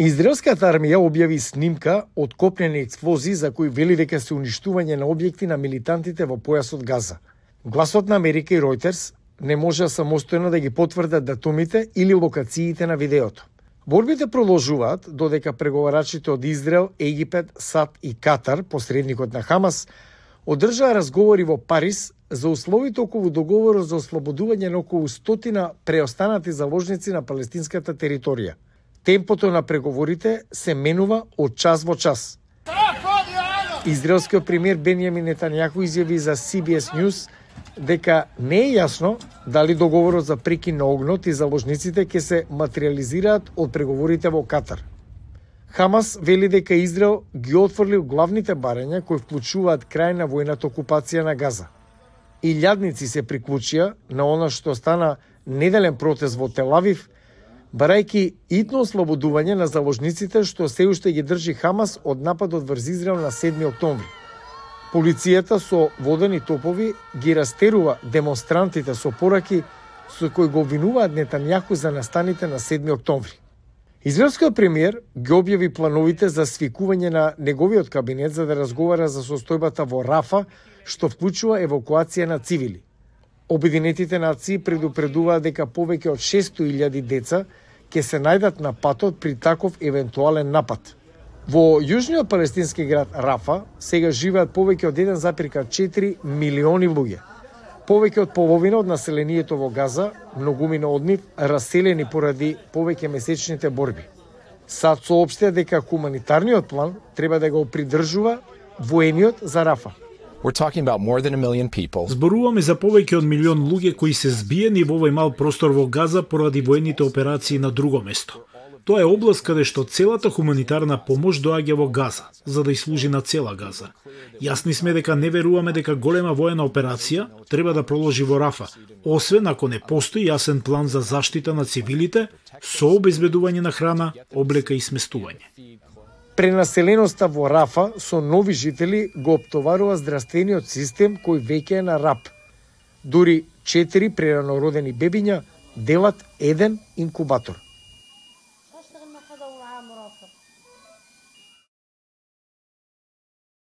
Израелската армија објави снимка од копнени експлозии за кои вели дека се уништување на објекти на милитантите во појасот Газа. Гласот на Америка и Ројтерс не може самостојно да ги потврдат датумите или локациите на видеото. Борбите продолжуваат додека преговарачите од Израел, Египет, САД и Катар, посредникот на Хамас, одржаа разговори во Париз за условите околу договорот за ослободување на околу стотина преостанати заложници на палестинската територија. Темпото на преговорите се менува од час во час. Израелскиот премиер Бенјамин Нетањаху изјави за CBS News дека не е јасно дали договорот за прекин на огнот и заложниците ќе се материализираат од преговорите во Катар. Хамас вели дека Израел ги отфрлил главните барања кои вклучуваат крај на војната окупација на Газа. Илјадници се приклучија на она што стана неделен протест во Телавив, барајки итно ослободување на заложниците што се уште ги држи Хамас од нападот врз Израел на 7 октомври. Полицијата со водени топови ги растерува демонстрантите со пораки со кои го обвинуваат Нетанјаху за настаните на 7 октомври. Израелскиот премиер ги објави плановите за свикување на неговиот кабинет за да разговара за состојбата во Рафа, што вклучува евакуација на цивили. Обединетите нации предупредуваат дека повеќе од 600.000 деца ќе се најдат на патот при таков евентуален напад – Во јужниот палестински град Рафа сега живеат повеќе од 1,4 милиони луѓе. Повеќе од половина од населението во Газа, многумина од нив раселени поради повеќе месечните борби. САД соопштија дека хуманитарниот план треба да го придржува воениот за Рафа. We're talking about more than a million people. Зборуваме за повеќе од милион луѓе кои се збиени во овој мал простор во Газа поради воените операции на друго место. Тоа е област каде што целата хуманитарна помош доаѓа во Газа, за да служи на цела Газа. Јасни сме дека не веруваме дека голема воена операција треба да проложи во Рафа, освен ако не постои јасен план за заштита на цивилите со обезбедување на храна, облека и сместување. Пренаселеноста во Рафа со нови жители го оптоварува здравствениот систем кој веќе е на рап. Дури четири преранородени бебиња делат еден инкубатор.